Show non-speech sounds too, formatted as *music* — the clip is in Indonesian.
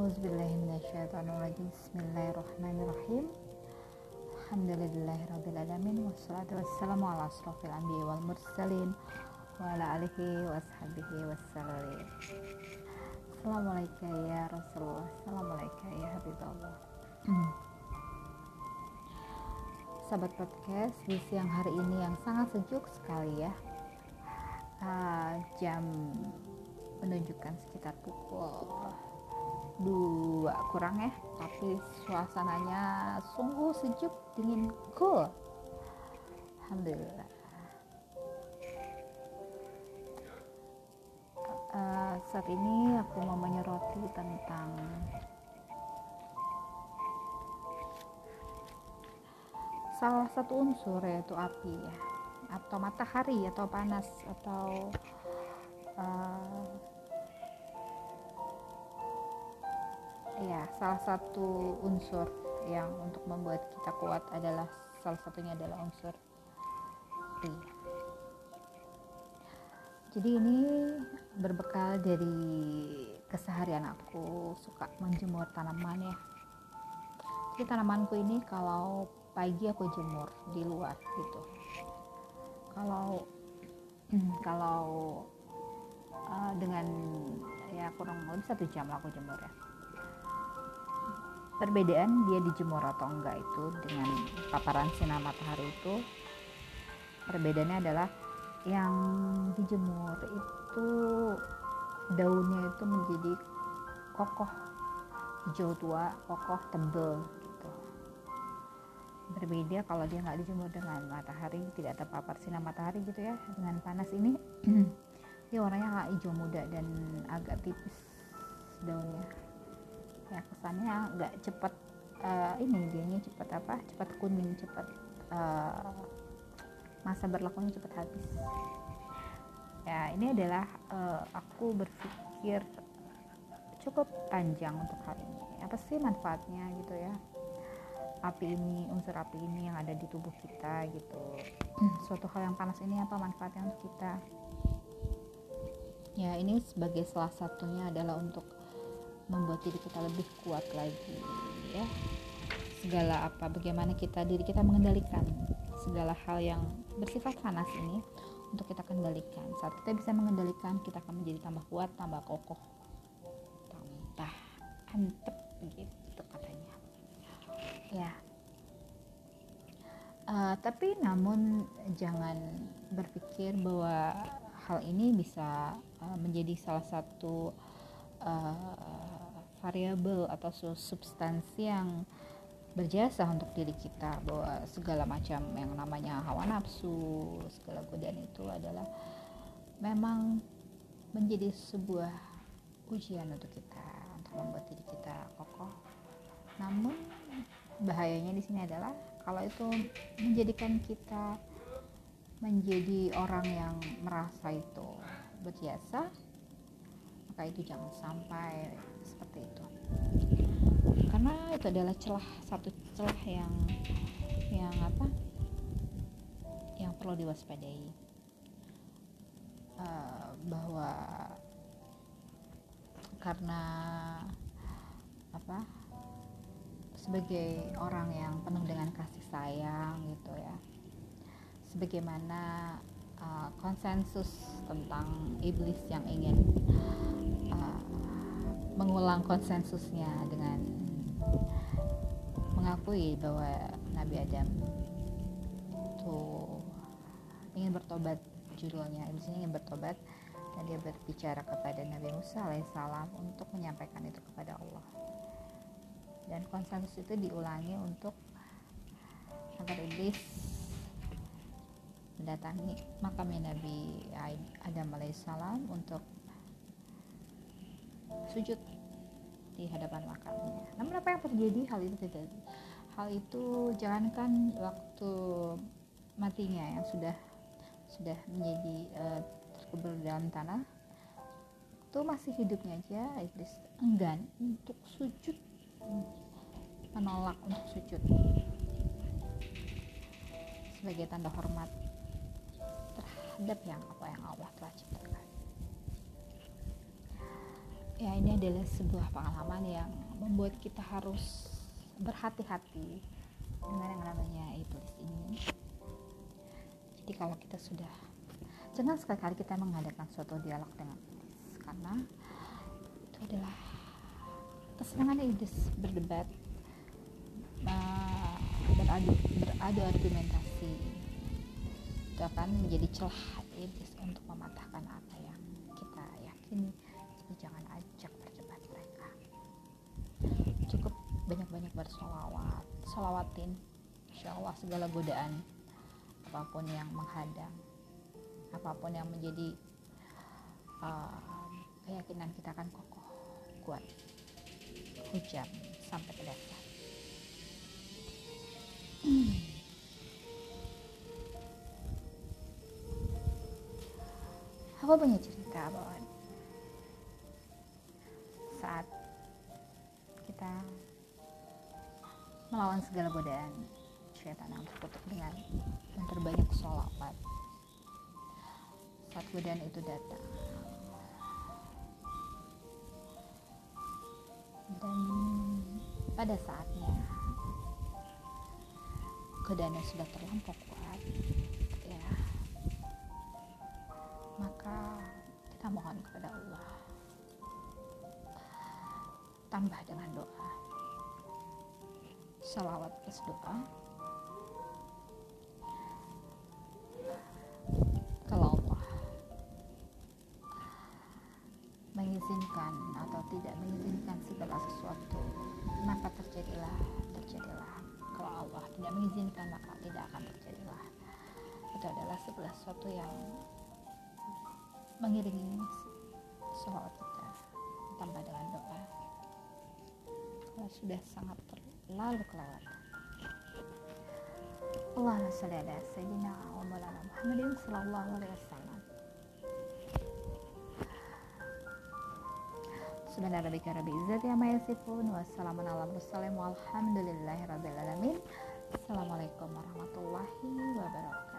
Auzubillahiminasyaitonirrajim Bismillahirrahmanirrahim. Alhamdulillahirrabbilalamin. Wassalatu wassalamu ala asrafil anbiya wal mursalin Wa ala alihi wa sahbihi wassalim Assalamualaikum ya Rasulullah. Assalamualaikum ya Habibullah. Sahabat podcast di siang hari ini yang sangat sejuk sekali ya. Uh, Jam menunjukkan sekitar pukul dua kurang ya tapi suasananya sungguh sejuk dingin cool. Alhamdulillah. Uh, saat ini aku mau menyoroti tentang salah satu unsur yaitu api ya atau matahari atau panas atau uh, ya salah satu unsur yang untuk membuat kita kuat adalah salah satunya adalah unsur api. Jadi ini berbekal dari keseharian aku suka menjemur tanaman ya. Jadi tanamanku ini kalau pagi aku jemur di luar gitu. Kalau *clears throat* kalau uh, dengan ya kurang lebih satu jam lah aku jemur ya perbedaan dia dijemur atau enggak itu dengan paparan sinar matahari itu perbedaannya adalah yang dijemur itu daunnya itu menjadi kokoh hijau tua kokoh tebel gitu. Berbeda kalau dia nggak dijemur dengan matahari tidak terpapar sinar matahari gitu ya dengan panas ini. *clears throat* Dia warnanya hijau muda dan agak tipis daunnya ya kesannya nggak cepet uh, ini dianya cepet apa cepet kuning cepet uh, masa berlakunya cepet habis. Ya ini adalah uh, aku berpikir cukup panjang untuk hal ini. Apa sih manfaatnya gitu ya? Api ini unsur api ini yang ada di tubuh kita gitu. *clears throat* Suatu hal yang panas ini apa manfaatnya untuk kita? Ya ini sebagai salah satunya adalah untuk membuat diri kita lebih kuat lagi ya. Segala apa bagaimana kita diri kita mengendalikan segala hal yang bersifat panas ini untuk kita kendalikan. Saat kita bisa mengendalikan kita akan menjadi tambah kuat tambah kokoh tambah antep gitu katanya. Ya. Uh, tapi namun jangan berpikir bahwa hal ini bisa uh, menjadi salah satu uh, variabel atau substansi yang berjasa untuk diri kita bahwa segala macam yang namanya hawa nafsu segala godaan itu adalah memang menjadi sebuah ujian untuk kita untuk membuat diri kita kokoh. Namun bahayanya di sini adalah kalau itu menjadikan kita menjadi orang yang merasa itu berjasa maka itu jangan sampai seperti itu. Karena itu adalah celah satu celah yang yang apa? Yang perlu diwaspadai. Uh, bahwa karena apa? Sebagai orang yang penuh dengan kasih sayang gitu ya. Sebagaimana uh, konsensus tentang iblis yang ingin uh, mengulang konsensusnya dengan mengakui bahwa Nabi Adam itu ingin bertobat judulnya ini ingin bertobat dan dia berbicara kepada Nabi Musa alaihissalam untuk menyampaikan itu kepada Allah. Dan konsensus itu diulangi untuk agar iblis mendatangi makamnya Nabi Adam alaihissalam untuk sujud di hadapan makamnya. Namun apa yang terjadi? Hal itu tidak hal itu jangankan waktu matinya yang sudah sudah menjadi uh, terkubur dalam tanah. Itu masih hidupnya aja iblis enggan untuk sujud menolak untuk sujud. Sebagai tanda hormat terhadap yang apa yang Allah telah ciptakan ya ini adalah sebuah pengalaman yang membuat kita harus berhati-hati. Dengan yang namanya iblis ini? Jadi kalau kita sudah jangan sekali-kali kita mengadakan suatu dialog dengan iblis. Karena itu adalah kesenangan iblis berdebat uh, beradu beradu argumentasi. Itu akan menjadi celah iblis untuk mematahkan apa yang kita yakini. Jadi jangan ajak banyak-banyak bersolawat solawatin insya Allah segala godaan apa pun yang menghadang apa pun yang menjadi uh, keyakinan kita akan kokoh kuat hujan sampai ke dasar aku punya cerita bahwa melawan segala godaan. Syaitan yang terkutuk dengan memperbanyak sholawat. Saat godaan itu datang. Dan pada saatnya godaannya sudah terlampau kuat ya maka kita mohon kepada Allah tambah dengan doa salawat plus doa kalau Allah mengizinkan atau tidak mengizinkan segala sesuatu maka terjadilah terjadilah. Kalau Allah tidak mengizinkan maka tidak akan terjadilah. Itu adalah segala sesuatu yang mengiringi salawat kita tambah dengan doa. Kalau sudah sangat terlalu kelewat. Allahumma salli ala sayyidina wa maulana Muhammadin sallallahu alaihi wasallam. Subhana rabbika rabbil izzati amma yasifun wassalamun ala mursalin walhamdulillahi rabbil alamin. Assalamualaikum warahmatullahi wabarakatuh